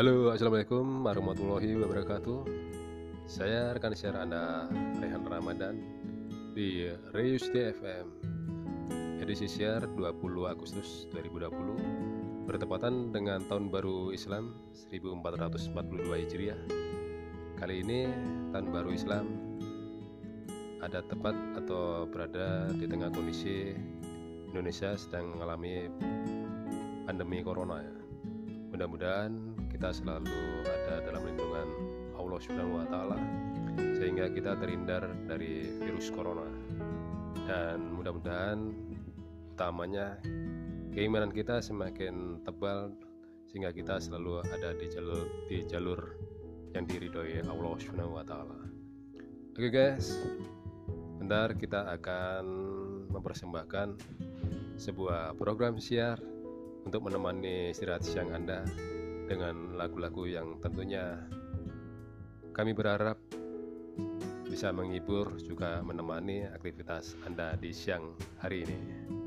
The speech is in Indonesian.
Halo, Assalamualaikum warahmatullahi wabarakatuh Saya rekan siar Anda Rehan Ramadan di Reus DFM Edisi siar 20 Agustus 2020 Bertepatan dengan tahun baru Islam 1442 Hijriah Kali ini tahun baru Islam ada tepat atau berada di tengah kondisi Indonesia sedang mengalami pandemi corona ya. Mudah-mudahan kita selalu ada dalam lindungan Allah Subhanahu wa taala sehingga kita terhindar dari virus corona. Dan mudah-mudahan utamanya keimanan kita semakin tebal sehingga kita selalu ada di jalur di jalur yang diridhoi Allah Subhanahu wa taala. Oke guys, bentar kita akan mempersembahkan sebuah program siar untuk menemani istirahat siang Anda dengan lagu-lagu yang tentunya kami berharap bisa menghibur juga menemani aktivitas Anda di siang hari ini.